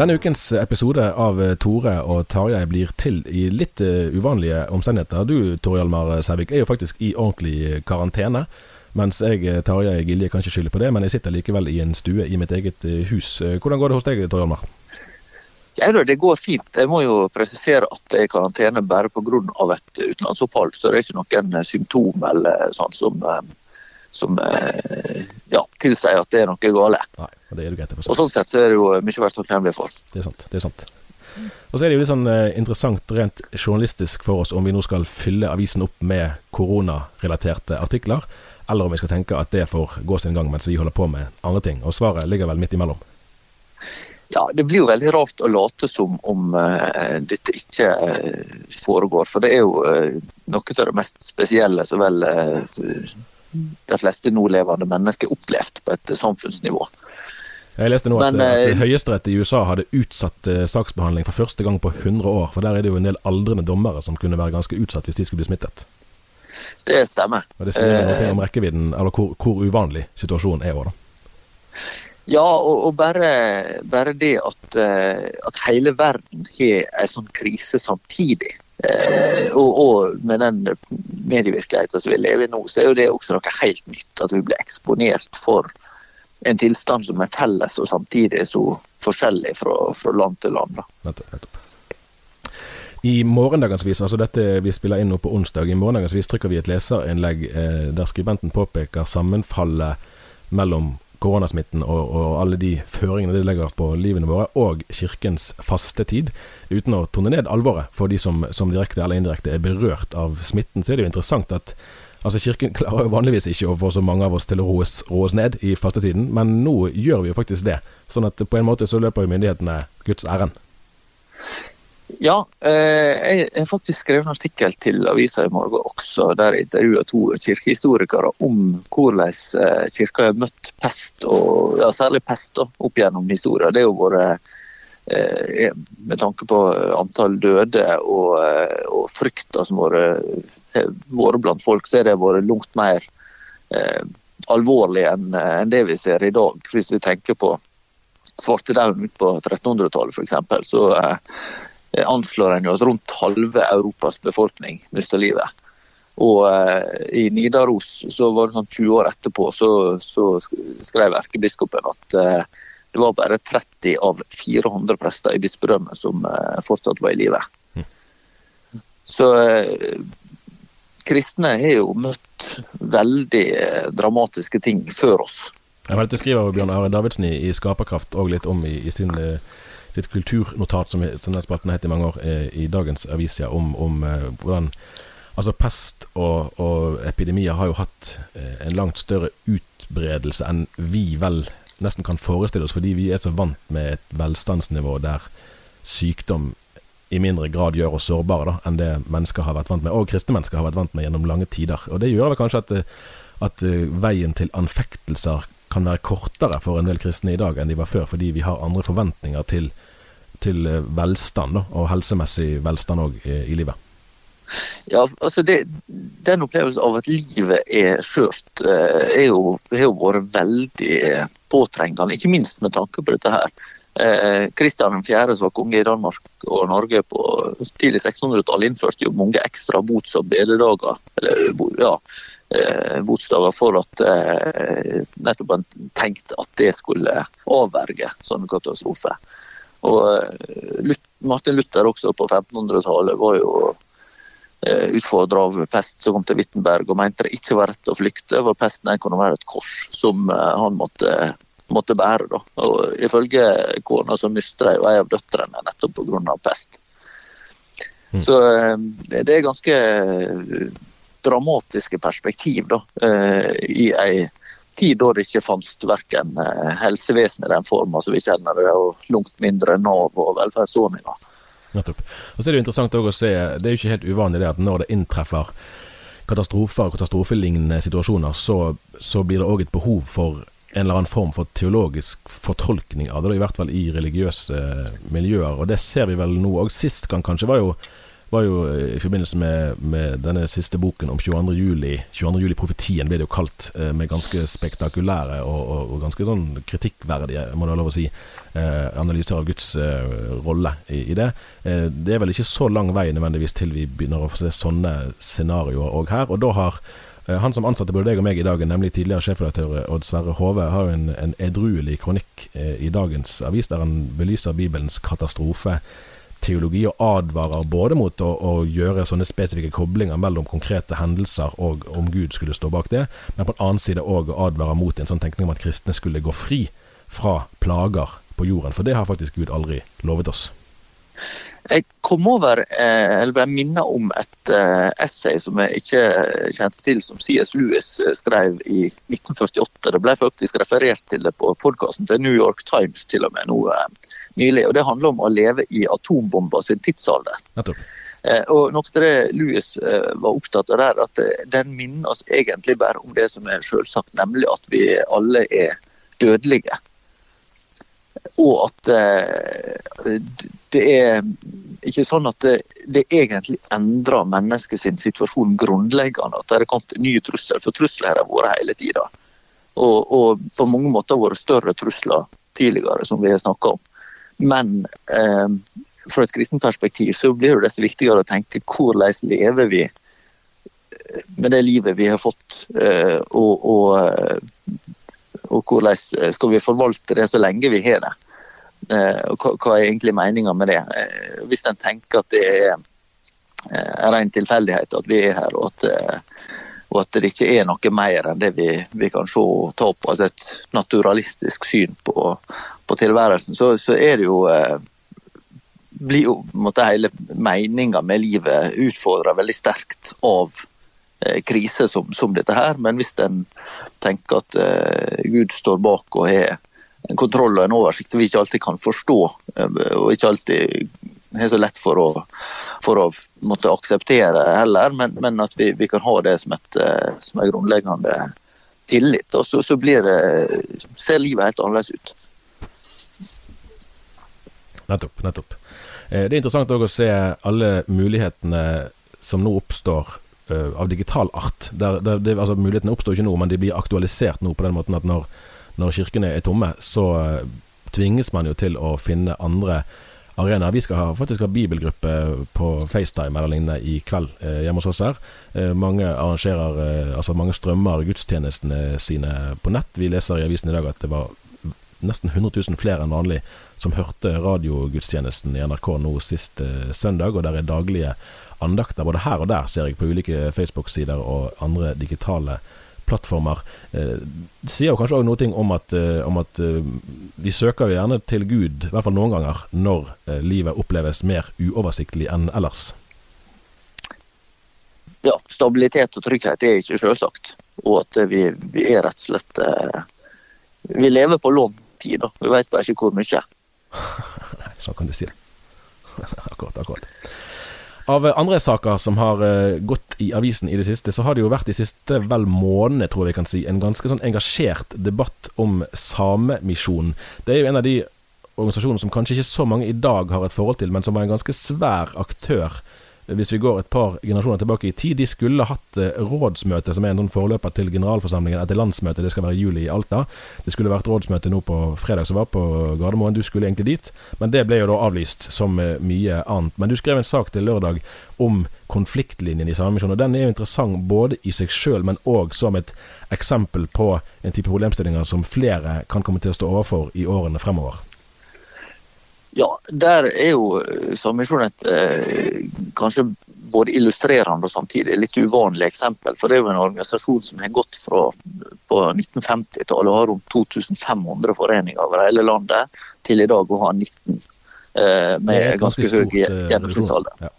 Denne ukens episode av eh, Tore og Tarjei blir til i litt uh, uvanlige omstendigheter. Du Tor Hjalmar Sævik er jo faktisk i ordentlig karantene. Mens jeg, eh, Tarjei Gilje, kan ikke skylde på det, men jeg sitter likevel i en stue i mitt eget hus. Hvordan går det hos deg, Tor Hjalmar? Ja, det går fint. Jeg må jo presisere at jeg er i karantene bare pga. et utenlandsopphold. Så det er ikke noen symptom eller sånn som, som ja, tilsier at det er noe galt. Nei, det er det greit å forstå. Og sånn sett så er det jo mye å være takknemlig for. Det er sant. det er sant. Og så er det jo litt sånn eh, interessant rent journalistisk for oss om vi nå skal fylle avisen opp med koronarelaterte artikler, eller om vi skal tenke at det får gå sin gang mens vi holder på med andre ting. Og svaret ligger vel midt imellom. Ja, det blir jo veldig rart å late som om uh, dette ikke uh, foregår. For det er jo uh, noe av det mest spesielle så vel de fleste nålevende mennesker opplevd på et samfunnsnivå. Jeg leste nå at, Men, at Høyesterett i USA hadde utsatt uh, saksbehandling for første gang på 100 år. For der er det jo en del aldrende dommere som kunne være ganske utsatt hvis de skulle bli smittet. Det stemmer. Og Det sier noe om rekkevidden, eller hvor, hvor uvanlig situasjonen er òg, da. Ja, og, og bare, bare, det at, at hele verden har en sånn krise samtidig. Eh, og, og, med den medievirkeligheten som vi lever i nå, så er jo det også noe helt nytt. At vi blir eksponert for en tilstand som er felles, og samtidig er så forskjellig fra, fra land til land. Nettopp. I morgendagens vis, altså dette vi spiller inn nå på onsdag, i morgendagens vis trykker vi et leserinnlegg eh, der skribenten påpeker sammenfallet mellom koronasmitten og, og, alle de føringene det legger på livene våre, og kirkens fastetid. Uten å tone ned alvoret for de som, som, direkte eller indirekte er berørt av smitten, så er det jo interessant at altså kirken klarer jo vanligvis ikke å få så mange av oss til å roes, roes ned i fastetiden, men nå gjør vi jo faktisk det. Sånn at på en måte så løper jo myndighetene Guds ærend. Ja, eh, jeg har faktisk skrevet en artikkel til avisa i morgen også, der jeg intervjuet to kirkehistorikere om hvordan eh, kirka har møtt pest, og ja, særlig pest da, opp gjennom historien. Det jo vært eh, med tanke på antall døde og, og frykta som har vært blant folk, så har det vært langt mer eh, alvorlig enn en det vi ser i dag. Hvis vi tenker på svartedauden på 1300-tallet f.eks., så Eh, anslår en at rundt halve Europas befolkning mister livet. Og eh, i Nidaros, så var det sånn 20 år etterpå, så, så skrev erkebiskopen at eh, det var bare 30 av 400 prester i bispedømmet som eh, fortsatt var i live. Mm. Så eh, kristne har jo møtt veldig eh, dramatiske ting før oss. Jeg vet, det skriver Bjørn Are Davidsen i, i Skaperkraft og litt om i, i sin sitt kulturnotat, som, denne den spalten het i mange år, eh, i dagens aviser, om, om eh, hvordan Altså, pest og, og, epidemier har jo hatt eh, en langt større utbredelse enn vi vel nesten kan forestille oss, fordi vi er så vant med et velstandsnivå der sykdom i mindre grad gjør oss sårbare da, enn det mennesker har vært vant med, og kristne mennesker har vært vant med gjennom lange tider. Og Det gjør vel kanskje at, at veien til anfektelser kan være kortere for en del kristne i dag enn de var før, fordi vi har andre forventninger til, til velstand da, og helsemessig velstand òg i, i livet. Ja, altså det, Den opplevelsen av at livet er skjørt, er jo, har jo vært veldig påtrengende, ikke minst med tanke på dette her. Kristian eh, 4., som var konge i Danmark og Norge på tidlig 600-tall, innførte jo mange ekstra bots- og bededager. Eller, ja, eh, botsdager for at eh, nettopp han tenkte at det skulle avverge sånne katastrofer. Og eh, Martin Luther også på 1500-tallet var jo eh, utfordra av pest som kom til Wittenberg og mente det ikke var rett å flykte, for pesten kunne være et kors som eh, han måtte måtte bære. Da. Og Ifølge kona så mistet de ei av døtrene nettopp pga. pest. Mm. Så eh, det er ganske dramatiske perspektiv da, eh, i ei tid da det ikke fantes verken eh, helsevesen i den forma som vi kjenner det, og langt mindre Nav og velferdsordninger. Nettopp. Og så er Det jo interessant å se, det er jo ikke helt uvanlig det at når det inntreffer katastrofer og katastrofelignende situasjoner, så, så blir det òg et behov for en eller annen form for teologisk fortolkning av det, i hvert fall i religiøse miljøer. Og det ser vi vel nå òg. Sist gang kanskje var jo, var jo eh, i forbindelse med, med, denne siste boken om 22. juli. 22. juli-profetien ble det jo kalt, eh, med ganske spektakulære og, og, og ganske sånn kritikkverdige, må det være lov å si, eh, analyser av Guds rolle i, i det. Det er vel ikke så lang vei nødvendigvis til vi begynner å få se sånne scenarioer òg her. Og da har han som ansatte både deg og meg i dag, nemlig tidligere sjefredaktør Odd Sverre Hove, har jo en, en edruelig kronikk i dagens avis der han belyser Bibelens katastrofeteologi og advarer både mot å, å, gjøre sånne spesifikke koblinger mellom konkrete hendelser og om Gud skulle stå bak det, men på en annen side òg advarer mot en sånn tenkning om at kristne skulle gå fri fra plager på jorden, for det har faktisk Gud aldri lovet oss. Jeg kom over, eh, eller ble minnet om et eh, essay som jeg ikke kjente til, som C.S. Lewis eh, skrev i 1948. Det ble faktisk referert til det på podkasten til New York Times til og med nå nylig. og Det handler om å leve i atombomba sin tidsalder. Og Noe av det Louis var opptatt av der, at den minner oss egentlig bare om det som er selvsagt, nemlig at vi alle er dødelige. Og at det er ikke sånn at det, det egentlig endrer menneskets situasjon grunnleggende. At det er kommet nye trusler. For trusler har vært hele tida. Og, og, på mange måter vært større trusler tidligere, som vi har snakka om. Men eh, fra et kristent perspektiv så blir det desto viktigere å tenke hvordan lever vi eh, med det livet vi har fått, eh, og, og, eh, og hvordan skal vi forvalte det så lenge vi har det. Og hva, er egentlig meninga med det? Eh, hvis en tenker at det er eh, en ren tilfeldighet at vi er her, og at, og at, det ikke er noe mer enn det vi, vi kan se og ta opp, altså et naturalistisk syn på, på tilværelsen, så, så, er det jo blir jo måtte, hele meninga med livet utfordra veldig sterkt av kriser som, som, dette her. Men hvis en tenker at eh, Gud står bak og har en kontroll og en oversikt som vi ikke alltid kan forstå, eh, og ikke alltid har så lett for å, for å måtte akseptere heller, men, men at vi, vi, kan ha det som, et, eh, som en grunnleggende tillit. Og så, så blir det, ser livet helt annerledes ut. Nettopp. nettopp. Eh, det er interessant å se alle mulighetene som nå oppstår av digital art. Der, der, det, altså, mulighetene oppstår ikke nå, men de blir aktualisert nå på den måten at når når kirkene er tomme, så uh, tvinges man jo til å finne andre arenaer. Vi skal ha, faktisk ha bibelgruppe på FaceTime eller lignende i kveld uh, hjemme hos oss her. Eh, mange arrangerer, eh, altså mange strømmer gudstjenestene sine på nett. Vi leser i avisen i dag at det var nesten 100 000 flere enn vanlig som hørte radiogudstjenesten i NRK nå sist eh, søndag, og der er daglige andakter både her og der, ser jeg på ulike Facebook-sider og andre digitale plattformer. Eh, det sier jo kanskje òg noe om at, eh, om at vi søker jo gjerne til Gud, i hvert fall noen ganger, når livet oppleves mer uoversiktlig enn ellers. Ja, stabilitet og trygghet er ikke selvsagt. Og at vi, vi er rett og slett Vi lever på lånt tid, da. Vi vet bare ikke hvor mye. Nei, sånn kan du si det. akkurat. akkurat. Av andre saker som har uh, gått i avisen i det siste, så har det jo vært de siste vel månedene, tror jeg vi kan si, en ganske sånn engasjert debatt om Samemisjonen. Det er jo en av de organisasjonene som kanskje ikke så mange i dag har et forhold til, men som var en ganske svær aktør hvis vi går et par generasjoner tilbake i tid, de skulle hatt eh, rådsmøte, som er en sånn forløper til generalforsamlingen etter landsmøtet. Det skal være i juli i Alta. Det skulle vært rådsmøte nå på fredag som var på Gardermoen. Du skulle egentlig dit, men det ble jo da avlyst, som eh, mye annet. Men du skrev en sak til lørdag om konfliktlinjen i Samemisjonen. og Den er jo interessant både i seg sjøl, men òg som et eksempel på en type problemstillinger som flere kan komme til å stå overfor i årene fremover. Ja, der er jo eh, eh, kanskje både illustrerende og samtidig litt uvanlig eksempel. For det er jo en organisasjon som har gått fra på 1950-tallet og har rundt 2500 foreninger over hele landet, til i dag å ha 19 eh, med ganske, ganske høy gjennomsnittsalder. Ja.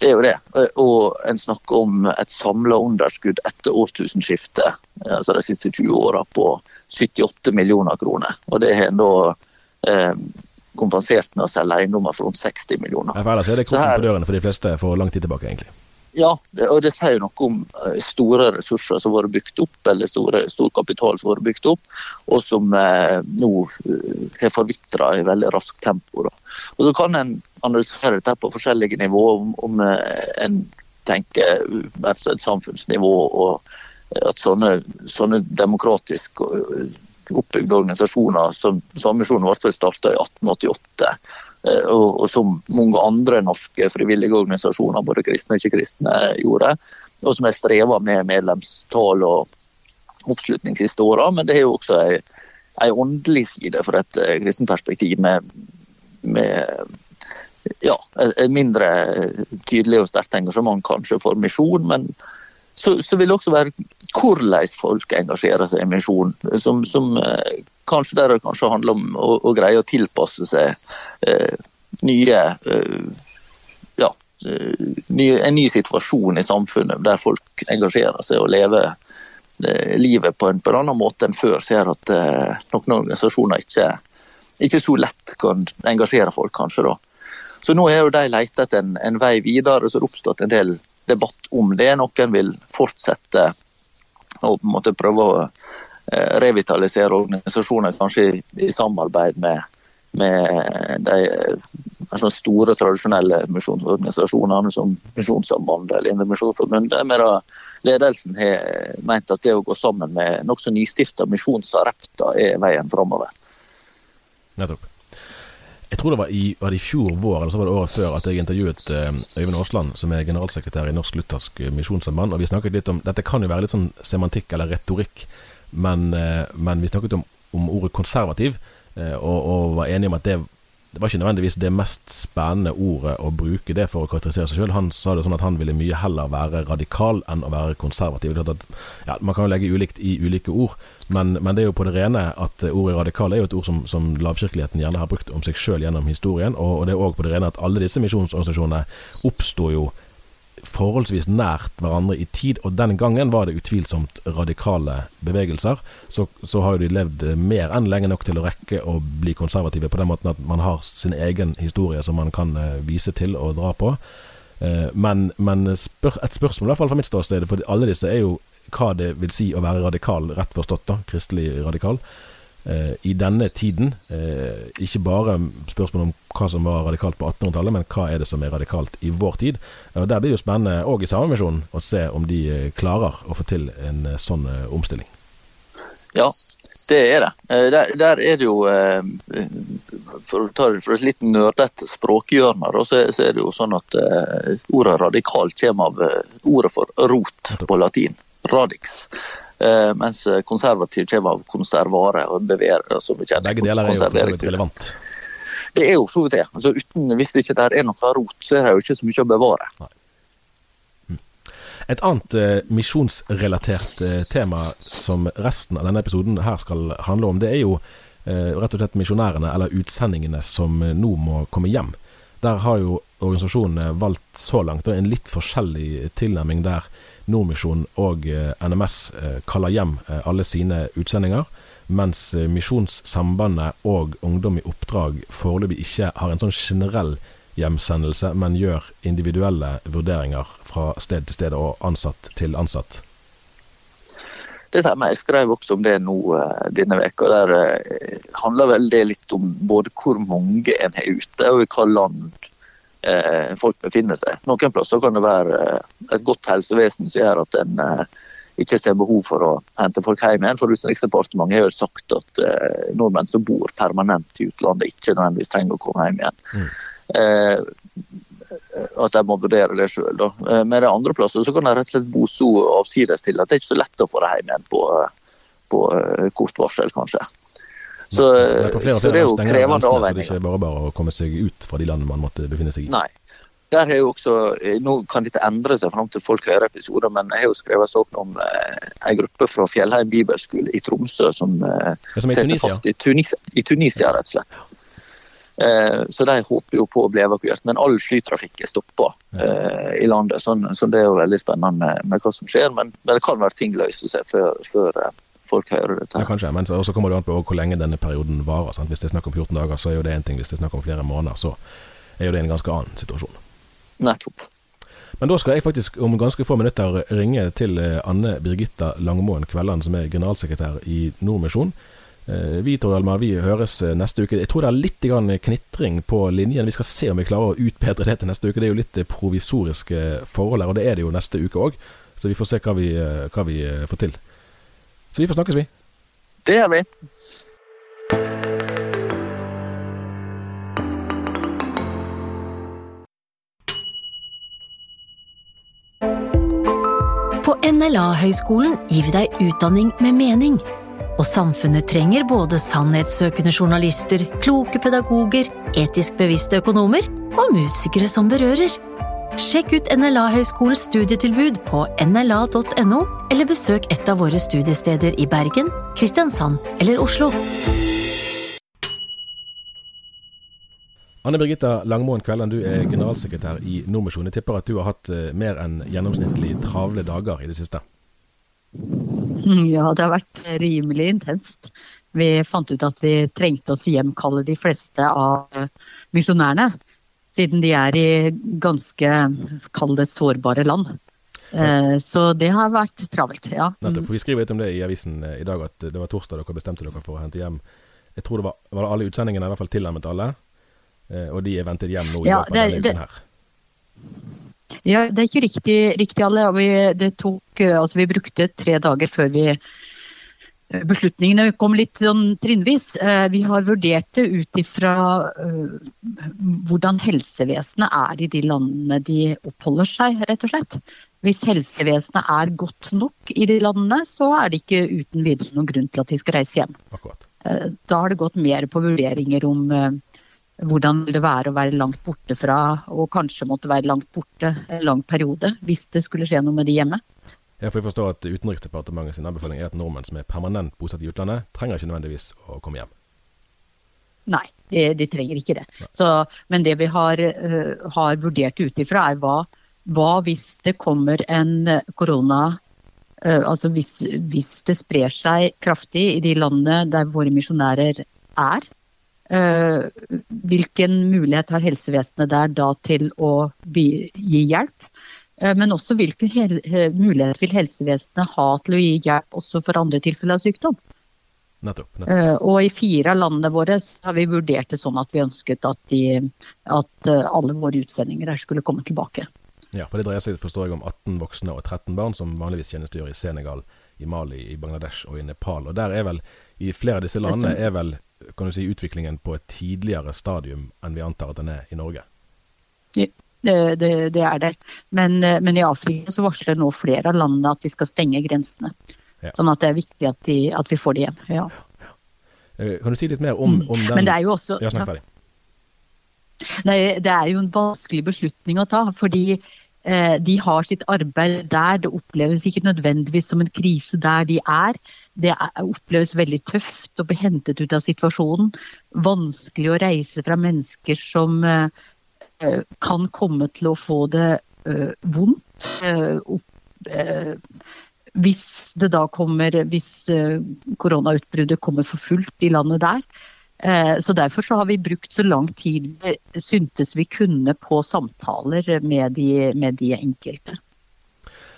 Det er jo det. Og en snakker om et samla underskudd etter årtusenskiftet, altså de siste 20 åra, på 78 millioner kroner. Og det har en da eh, kompensert med å selge eiendommer for rundt 60 millioner. Ja, for ellers er det kroken på dørene for de fleste for lang tid tilbake, egentlig. Ja, og det sier noe om eh, store ressurser som har vært bygd opp, eller store, stor kapital som har vært bygd opp, og som eh, nå eh, har forvitra i veldig raskt tempo. Da. Og Så kan en analysere dette på forskjellige nivåer, om, om eh, en tenker et samfunnsnivå og at sånne, sånne demokratisk oppbygde organisasjoner som Samemisjonen ble starta i 1888. Eh, og, og, som mange andre norske frivillige organisasjoner, både kristne og ikke-kristne, gjorde. Og som har streva med medlemstall og oppslutning siste åra. Men det er jo også ei, ei åndelig side for et uh, kristent perspektiv, med, med ja, mindre tydelig og sterkt engasjement kanskje for misjon, men så, så, vil det også være hvordan folk engasjerer seg i misjon. Som, som eh, kanskje der det kanskje handler om å, å greie å tilpasse seg eh, nye eh, ja, eh, ny, en ny situasjon i samfunnet der folk engasjerer seg og lever eh, livet på en, på en, annen måte enn før. Ser at eh, noen organisasjoner ikke, ikke så lett kan engasjere folk, kanskje. da. Så nå er jo de leita etter en, en, vei videre, så det har oppstått en del debatt om det. Noen vil fortsette å på en måte prøve å eh, revitalisere organisasjoner, kanskje i, samarbeid med, med de altså store, tradisjonelle misjonsorganisasjonene som Misjonssambandet eller Indremisjonsforbundet. Medan ledelsen har ment at det å gå sammen med nokså nystifta misjonsarepter er veien framover. Nettopp. Jeg tror det var i, var det i, fjor vår eller så var det året før at jeg intervjuet uh, Øyvind Aasland, som er generalsekretær i Norsk Luthersk Misjonssamband. Og vi snakket litt om Dette kan jo være litt sånn semantikk eller retorikk, men, uh, men vi snakket om, om ordet konservativ, og, og, var enige om at det det var ikke nødvendigvis det mest spennende ordet å bruke det for å karakterisere seg sjøl. Han sa det sånn at han ville mye heller være radikal enn å være konservativ. At, ja, man kan jo legge ulikt i ulike ord, men, men, det er jo på det rene at ordet radikal er jo et ord som, som lavkirkeligheten gjerne har brukt om seg sjøl gjennom historien, og, og det er òg på det rene at alle disse misjonsorganisasjonene oppsto jo forholdsvis nært hverandre i tid, og den gangen var det utvilsomt radikale bevegelser. Så, så har jo de levd mer enn lenge nok til å rekke å bli konservative på den måten at man har sin egen historie som man kan uh, vise til og dra på. Uh, men, men spør, et spørsmål, i hvert fall fra mitt ståsted, for alle disse er jo hva det vil si å være radikal, rett forstått, da, kristelig radikal. Eh, i denne tiden. Eh, ikke bare spørsmål om hva som var radikalt på 1800-tallet, men hva er det som er radikalt i vår tid. Og Der blir det jo spennende òg i Samemisjonen å se om de eh, klarer å få til en sånn omstilling. Ja, det er det. Der, der er det jo For å ta det fra et litt nerdete språkhjørne, så, så, er det jo sånn at ordet radikalt kommer av ordet for rot på latin. Radix. Uh, mens konservativ kommer av konservare og bevere. som vi kjenner. Begge deler er jo for så relevant. Det er jo så vidt det. Altså, uten, hvis det ikke der er noe rot, så er det jo ikke så mye å bevare. Nei. Et annet eh, misjonsrelatert eh, tema som resten av denne episoden her skal handle om, det er jo eh, rett og slett misjonærene, eller utsendingene, som nå må komme hjem. Der har jo organisasjonene valgt så langt en litt forskjellig tilnærming der Nordmisjon og eh, NMS eh, kaller hjem eh, alle sine utsendinger, mens Misjonssambandet og Ungdom i oppdrag foreløpig ikke har en sånn generell hjemsendelse, men gjør individuelle vurderinger fra sted til sted og ansatt til ansatt. Det samme Jeg skrev også om det nå denne veka. Der handler vel det litt om både hvor mange en har ute, og i hva land uh, folk befinner seg. Noen plasser kan det være et godt helsevesen som gjør at en ikke ser behov for å hente folk hjem igjen. For Utenriksdepartementet har jo sagt at nordmenn som bor permanent i utlandet, ikke nødvendigvis trenger å komme hjem igjen. Mm at de må vurdere det sjøl. Eh, med det andre plasser så kan de rett og slett bo så avsides til at det er ikke så lett å få det hjem igjen på, på eh, kort varsel, kanskje. Så, det så det er jo krevende avveininger. Så det er ikke bare bare å komme seg ut fra de landene man måtte befinne seg i? Nei. Der er jo også, eh, Nå kan dette endre seg fram til folk hører episoder, men jeg har jo skrevet sak om eh, en gruppe fra Fjellheim bibelskole i Tromsø som, eh, som sitter fast i Tunisia, i Tunisia, rett og slett. Eh, så de håper jo på å bli evakuert. Men all flytrafikk er stoppa eh, i landet. Sånn, så det er jo veldig spennende med, med hva som skjer. Men, men, det kan være ting løser seg før, før eh, folk hører det. Ja, kanskje, men så kommer det an på hvor lenge denne perioden varer. Sant? Hvis det er snakk om 14 dager, så er jo det én ting. Hvis det er snakk om flere måneder, så er jo det en ganske annen situasjon. Nettopp. Men da skal jeg faktisk om ganske få minutter ringe til Anne Birgitta Langmoen Kvelland, som er generalsekretær i Nordmisjon. Eh, vi Toralmar, vi høres eh, neste uke. Jeg tror det er litt knitring på linjen. Vi skal se om vi klarer å utbedre det til neste uke. Det er jo litt eh, provisoriske forhold her, og det er det jo neste uke òg. Så vi får se hva vi, hva vi får til. Så vi får snakkes, vi. Det gjør vi. På NLA-høgskolen gir vi deg utdanning med mening. Og samfunnet trenger både sannhetssøkende journalister, kloke pedagoger, etisk bevisste økonomer og musikere som berører. Sjekk ut NLA-høgskolens studietilbud på nla.no, eller besøk et av våre studiesteder i Bergen, Kristiansand eller Oslo. Anne Birgitta Langmoen Kvelden, du er generalsekretær i Nordmisjon. Jeg tipper at du har hatt eh, mer enn gjennomsnittlig travle dager i det siste? Ja, det har vært rimelig intenst. Vi fant ut at vi trengte oss hjemkalle de fleste av misjonærene. Siden de er i ganske, kall det sårbare land. Ja. så det har vært travelt, ja. Nettopp, for Vi skriver litt om det i avisen eh, i dag, at det var torsdag dere bestemte dere for å hente hjem Jeg tror det var, var det alle utsendingene, i hvert fall tilnærmet alle. Eh, og de er ventet hjem nå i løpet av denne uken her. Ja, Det er ikke riktig, riktig alle. Vi, tok, eh, altså vi, brukte tre dager før vi eh, Beslutningene kom litt sånn trinnvis. Eh, vi har vurdert det ut ifra hvordan helsevesenet er i de landene de oppholder seg, rett og slett. Hvis helsevesenet er godt nok i de landene, så er det ikke uten videre noen grunn til at de skal reise hjem. Akkurat. Da har det gått mer på vurderinger om hvordan vil det være å være langt borte fra, og kanskje måtte være langt borte en lang periode, hvis det skulle skje noe med de hjemme. Ja, får forstå at Utenriksdepartementet sin anbefaling er at nordmenn som er permanent bosatt i utlandet, trenger ikke nødvendigvis å komme hjem. Nei, de, de trenger ikke det. Så, men det vi har, uh, har vurdert ut ifra, er hva, hva, hvis det kommer en korona uh, Altså hvis, hvis det sprer seg kraftig i de landene der våre misjonærer er, Uh, hvilken mulighet har helsevesenet der da til å gi hjelp? Eh, men også hvilken mulighet vil helsevesenet ha til å gi hjelp også for andre tilfeller av sykdom? Nettopp, nettopp. Og i fire av landene våre har vi vurdert det sånn at vi ønsket at, de, at alle våre utsendinger skulle komme tilbake. Ja, for Det dreier seg forstår jeg om 18 voksne og 13 barn som vanligvis tjenestegjør i Senegal, i Mali, i Bangladesh og i Nepal. Og der er vel, I flere av disse landene er vel kan du si, utviklingen på et tidligere stadium enn vi antar at den er i Norge? Ja, det, det, det er det. Men, men, i Afrika så varsler nå flere av landene at de skal stenge grensene. Ja. Sånn at det er viktig at, de, at vi får det hjem. Ja. Eh, kan du si litt mer om, om den Men det er jo også Ja, snakk ferdig. Nei, det er jo en vanskelig beslutning å ta. fordi Eh, de har sitt arbeid der. Det oppleves ikke nødvendigvis som en krise der de er. Det oppleves veldig tøft å bli hentet ut av situasjonen. Vanskelig å reise fra mennesker som eh, eh, kan komme til å få det vondt. Hvis det da kommer, hvis koronautbruddet kommer for fullt i landet der. Eh, så Derfor så har vi brukt så lang tid syntes vi kunne på samtaler med de, med de enkelte.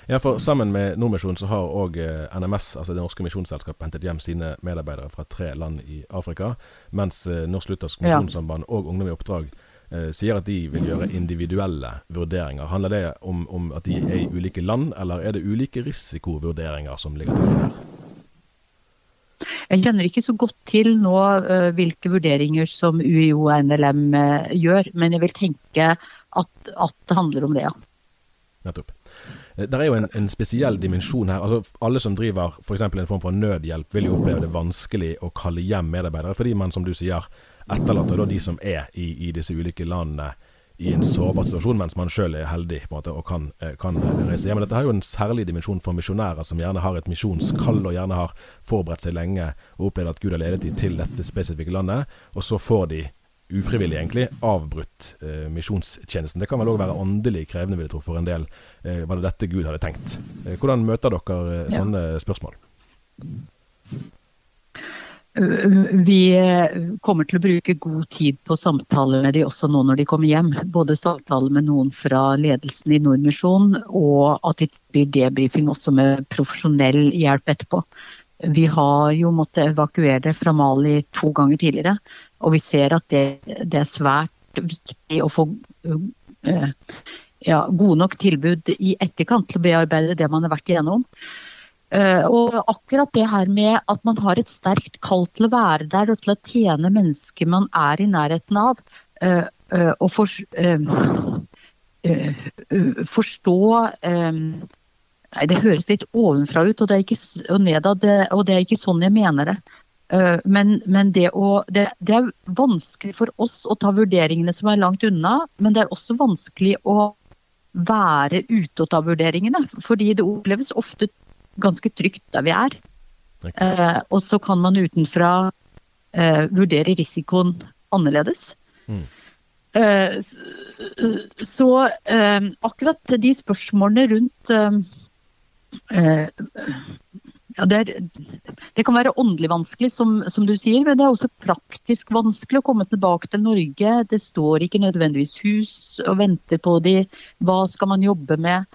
Ja, for Sammen med Nordmisjonen så har òg eh, NMS, altså Det norske misjonsselskapet, hentet hjem sine medarbeidere fra tre land i Afrika. Mens eh, Norsk Luthersk Misjonssamband og Ungdom i oppdrag eh, sier at de vil gjøre individuelle vurderinger. Handler det om, om, at de er i ulike land, eller er det ulike risikovurderinger som ligger til grunn her? Jeg kjenner ikke så godt til nå uh, hvilke vurderinger som UiO og NLM uh, gjør, men jeg vil tenke at, at det handler om det, ja. Nettopp. Eh, det er jo en, en, spesiell dimensjon her. Altså, alle som driver f.eks. en form for nødhjelp, vil jo oppleve det vanskelig å kalle hjem medarbeidere, fordi man, som du sier, etterlater de som er i, i, disse ulike landene i en sårbar situasjon, mens man sjøl er heldig på en måte, og kan, eh, kan, reise hjem. Men dette har jo en særlig dimensjon for misjonærer, som gjerne har et misjonskall, og gjerne har forberedt seg lenge og opplevd at Gud har ledet dem til dette spesifikke landet, og så får de ufrivillig egentlig avbrutt eh, misjonstjenesten. Det kan vel òg være åndelig krevende, vil jeg tro, for en del. Eh, var det dette Gud hadde tenkt? Eh, hvordan møter dere eh, sånne ja. spørsmål? Vi eh, kommer til å bruke god tid på samtaler med de også nå når de kommer hjem. Både samtaler med noen fra ledelsen i Nordmisjon, og at det blir debrifing også med profesjonell hjelp etterpå. Vi har jo måttet evakuere fra Mali to ganger tidligere. Og vi ser at det, det er svært viktig å få uh, ja, gode nok tilbud i etterkant til å bearbeide det man har vært igjennom. Uh, og akkurat det her med at man har et sterkt kall til å være der og til å tjene mennesker man er i nærheten av, uh, og for, forstå Nei, det høres litt ovenfra ut, og det er ikke, og nedad, og det er ikke sånn jeg mener det. Eh, men, men det, å, det, det, er vanskelig for oss å ta vurderingene som er langt unna, men det er også vanskelig å være ute og ta vurderingene. Fordi det oppleves ofte ganske trygt der vi er. Eh, og så kan man utenfra eh, vurdere risikoen annerledes. Mm. Eh, så eh, akkurat de spørsmålene rundt eh, ja, det, er, det, kan være åndelig vanskelig, som, som, du sier, men det er også praktisk vanskelig å komme tilbake til Norge. Det står ikke nødvendigvis hus og venter på de. Hva skal man jobbe med?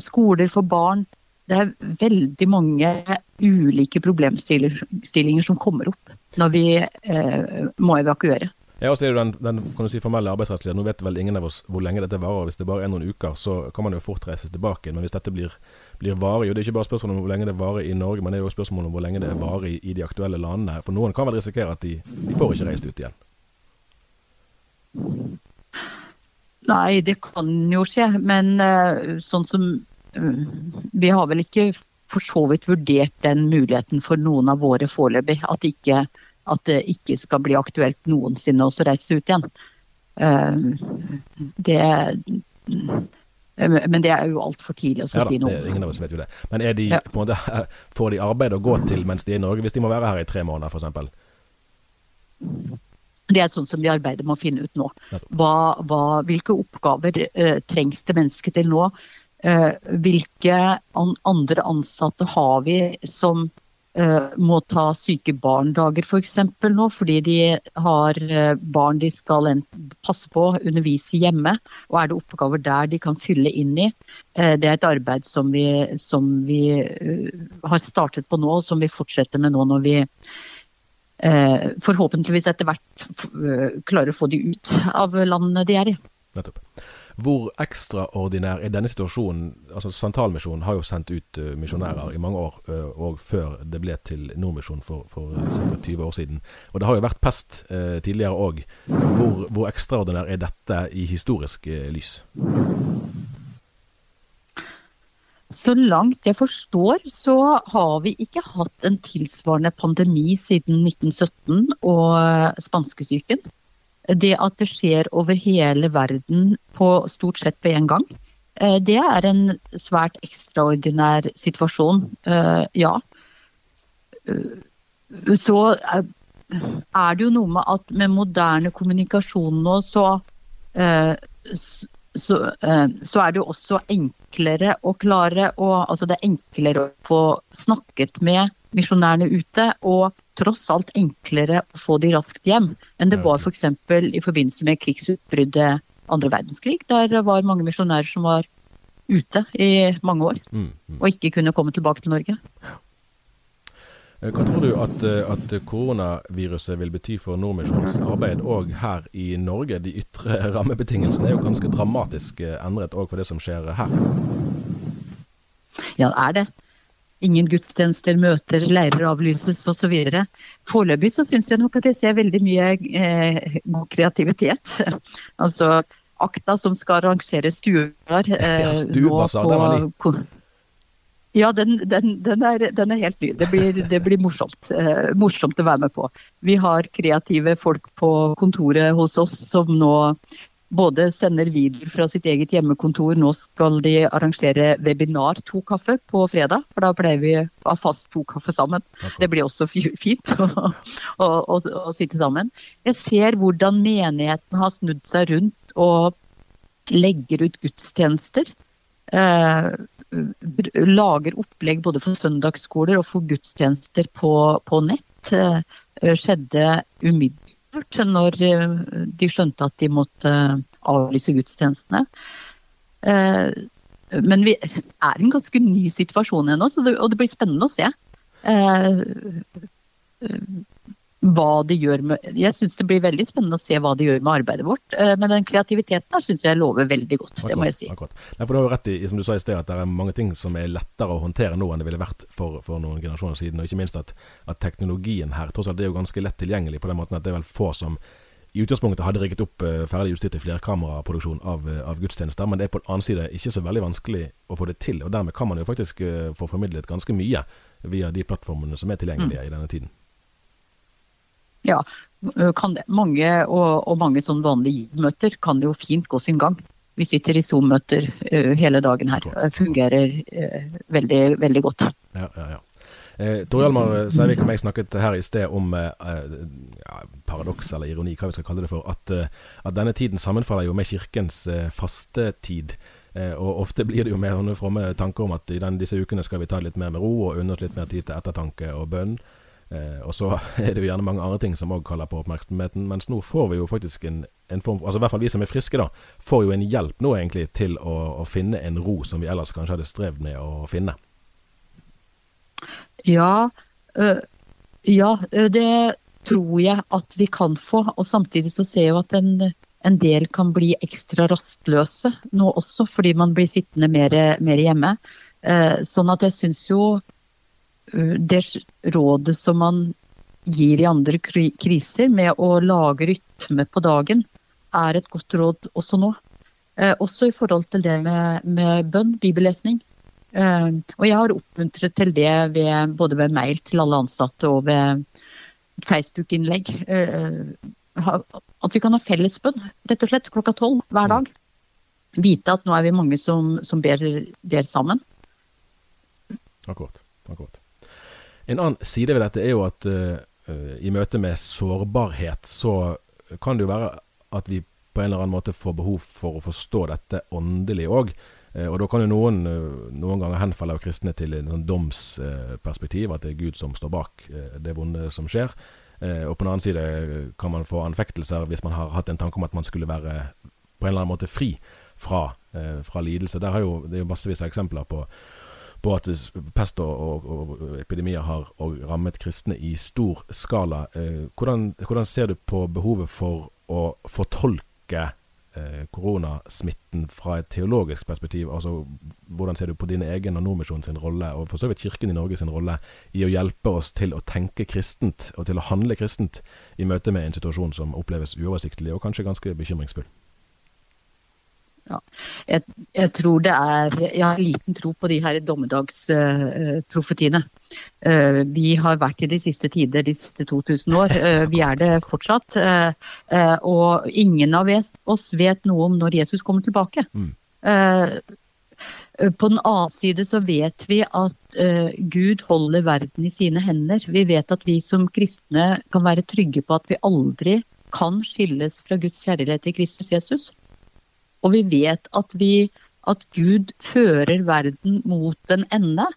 Skoler for barn. Det er veldig mange ulike problemstillinger som kommer opp når vi eh, må evakuere. Ja, og så er det den, den kan du si, formelle arbeidsrettslige. Nå vet vel ingen av oss hvor lenge dette varer. Hvis det bare er noen uker, så kan man jo fort reise tilbake. Men hvis dette blir, blir varig, og det er ikke bare spørsmål om hvor lenge det varer i Norge, men det er jo spørsmål om hvor lenge det er varig i de aktuelle landene. For noen kan vel risikere at de, de får ikke reist ut igjen. Nei, det kan jo skje. Men uh, sånn som Vi har vel ikke for så vidt vurdert den muligheten for noen av våre foreløpig. At ikke at det ikke skal bli aktuelt noensinne å reise ut igjen. Eh, det men det er jo altfor tidlig å ja, si noe om. Ingen av oss vet jo det. Men de, ja. måte, får de arbeid å gå til mens de er i Norge, hvis de må være her i tre måneder f.eks.? Det er sånn som de arbeider med å finne ut nå. Hva, hva, hvilke oppgaver eh, trengs det mennesker til nå? Eh, hvilke an, andre ansatte har vi som Eh, må ta syke barn-dager f.eks. For nå, fordi de har eh, barn de skal passe på, undervise hjemme. Og er det oppgaver der de kan fylle inn i. Det er et arbeid som vi, som vi har startet på nå, og som vi fortsetter med nå når vi forhåpentligvis etter hvert klarer å få de ut av landene de er i. Nettopp. Hvor ekstraordinær er denne situasjonen? Altså Santalmisjonen har jo sendt ut uh, misjonærer i mange år, uh, og før det ble til Nordmisjonen for, for uh, 20 år siden. Og det har jo vært pest uh, tidligere òg. Hvor, hvor, ekstraordinær er dette i historisk lys? Så langt jeg forstår, så har vi ikke hatt en tilsvarende pandemi siden 1917 og spanskesyken det at det skjer over hele verden på stort sett på én gang, eh, det er en svært ekstraordinær situasjon, eh, ja. Eh, så er det jo noe med at med moderne kommunikasjon nå, så, så, så er det jo også enklere å klare å Altså det er enklere å få snakket med misjonærene ute, og tross alt enklere å få de raskt hjem enn det var f.eks. For i forbindelse med krigsutbruddet andre verdenskrig. Der var mange misjonærer som var ute i mange år mm, mm. og ikke kunne komme tilbake til Norge. Eh, hva tror du at, eh, at koronaviruset vil bety for Nordmisjons arbeid òg her i Norge? De ytre rammebetingelsene er jo ganske dramatisk eh, endret òg for det som skjer her. Ja, det er det. Ingen gudstjenester, møter, leirer avlyses osv. Foreløpig så syns jeg nok at jeg ser veldig mye eh, god kreativitet. altså Akta som skal arrangere stuer eh, ja, stuebasar, var Ja, den, den, den, er, den, er, helt ny. Det blir, det blir morsomt. Eh, morsomt å være med på. Vi har kreative folk på kontoret hos oss som nå både sender videoer fra sitt eget hjemmekontor. Nå skal de arrangere webinar to kaffe på fredag, for da pleier vi å ha fast to kaffe sammen. Det blir også fint å, å, å, å, sitte sammen. Jeg ser hvordan menigheten har snudd seg rundt og legger ut gudstjenester. Eh, lager opplegg både for søndagsskoler og for gudstjenester på, på nett. Eh, skjedde umiddelbart supert når eh, de skjønte at de måtte eh, avlyse gudstjenestene. Eh, men vi er i en ganske ny situasjon ennå, og det blir spennende å se hva de gjør med Jeg syns det blir veldig spennende å se hva de gjør med arbeidet vårt. Eh, men den kreativiteten her syns jeg lover veldig godt, akkurat, det må jeg si. Akkurat. Nei, for Du har jo rett i som du sa i sted, at det er mange ting som er lettere å håndtere nå enn det ville vært for, for noen generasjoner siden. Og ikke minst at, at, teknologien her tross alt er jo ganske lett tilgjengelig på den måten at det er vel få som i utgangspunktet hadde rigget opp uh, ferdig utstyr til flerkameraproduksjon av, uh, av, gudstjenester, men det er på den annen side ikke så veldig vanskelig å få det til. og Dermed kan man jo faktisk få formidlet ganske mye via de plattformene som er tilgjengelige mm. i denne tiden. Ja, det, mange og, og mange sånn vanlige møter kan jo fint gå sin gang. Vi sitter i Zoom-møter hele dagen her. Fungerer veldig, veldig godt. Ja, ja, ja. Eh, Tor Hjalmar Seivik og meg snakket her i sted om eh, ja, paradoks eller ironi, hva vi skal kalle det for. At, at denne tiden sammenfaller jo med kirkens eh, fastetid. Eh, og ofte blir det jo mer fromme tanker om at i den, disse ukene skal vi ta det litt mer med ro og unne oss litt mer tid til ettertanke og bønn. Eh, og så er det jo gjerne mange andre ting som òg kaller på oppmerksomheten. Mens nå får vi jo faktisk en, en, form Altså i hvert fall vi som er friske, da, får jo en hjelp nå egentlig til å, å finne en ro som vi ellers kanskje hadde strevd med å finne. Ja, øh, ja det tror jeg at vi kan få. Og samtidig så ser jeg jo at en, en del kan bli ekstra rastløse nå også, fordi man blir sittende mer, mer hjemme. Eh, sånn at jeg syns jo det rådet som man gir i andre kriser med å lage rytme på dagen, er et godt råd også nå. Eh, også i forhold til det med, med bønn, bibellesning. Eh, og jeg har oppmuntret til det ved, både ved mail til alle ansatte og ved Facebook-innlegg. Eh, at vi kan ha felles bønn, rett og slett, klokka tolv hver dag. Vite at nå er vi mange som, som ber, ber sammen. Akkurat. akkurat. En annen side ved dette er jo at uh, i møte med sårbarhet, så kan det jo være at vi på en eller annen måte får behov for å forstå dette åndelig òg. Uh, og da kan jo noen noen ganger henfalle av kristne til en sånn domsperspektiv, at det er Gud som står bak det vonde som skjer. og på den annen side kan man få anfektelser hvis man har hatt en tanke om at man skulle være på en eller annen måte fri fra, fra lidelse. Der har jo, det er jo massevis av eksempler på på at pest og, og, og epidemier har rammet kristne i stor skala. Eh, hvordan, hvordan, ser du på behovet for å fortolke eh, koronasmitten fra et teologisk perspektiv? Altså, Hvordan ser du på din egen og Nordmisjonen rolle, og for så vidt Kirken i Norge sin rolle, i å hjelpe oss til å tenke kristent, og til å handle kristent i møte med en situasjon som oppleves uoversiktlig og kanskje ganske bekymringsfull? Ja. Jeg, jeg, tror det er Jeg har liten tro på de her dommedagsprofetiene. Uh, vi har vært i de siste tider de siste 2000 år. Uh, vi er det fortsatt. Uh, og ingen av oss vet noe om når Jesus kommer tilbake. Mm. På den annen side så vet vi at Gud holder verden i sine hender. Vi vet at vi som kristne kan være trygge på at vi aldri kan skilles fra Guds kjærlighet i Kristus Jesus. Og vi vet at, vi, at Gud fører verden mot en ende.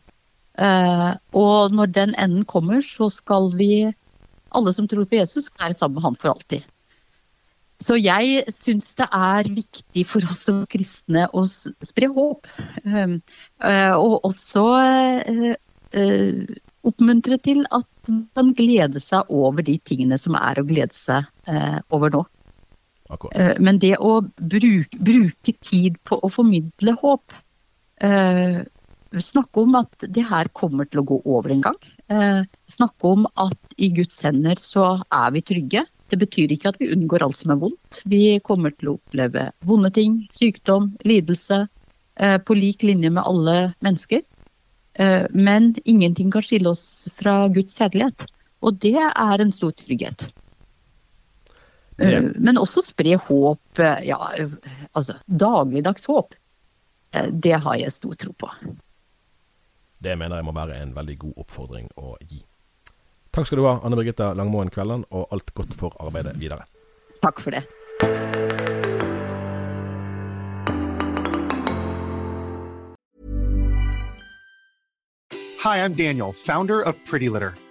Uh, og når den enden kommer, så skal vi, alle som tror på Jesus, være sammen med han for alltid. Så jeg syns det er viktig for oss som kristne å spre håp. Um, uh, og også uh, oppmuntre til at man kan glede seg over de tingene som er å glede seg over nå. Akkurat. Men det å bruke, bruke, tid på å formidle håp Snakke om at det her kommer til å gå over en gang. Snakke om at i Guds hender så er vi trygge. Det betyr ikke at vi unngår alt som er vondt. Vi kommer til å oppleve vonde ting, sykdom, lidelse, eh, på lik linje med alle mennesker. Eh, men ingenting kan skille oss fra Guds kjærlighet. Og det er en stor trygghet. Eh, ja. Men også spre håp. Ja, altså dagligdags håp. Det har jeg stor tro på. Det mener jeg må være en veldig god oppfordring å gi. Takk skal du ha, Anne Birgitta Langmoen Kvelland, og alt godt for arbeidet videre. Takk for det. Hi, I'm Daniel, founder of Pretty Litter.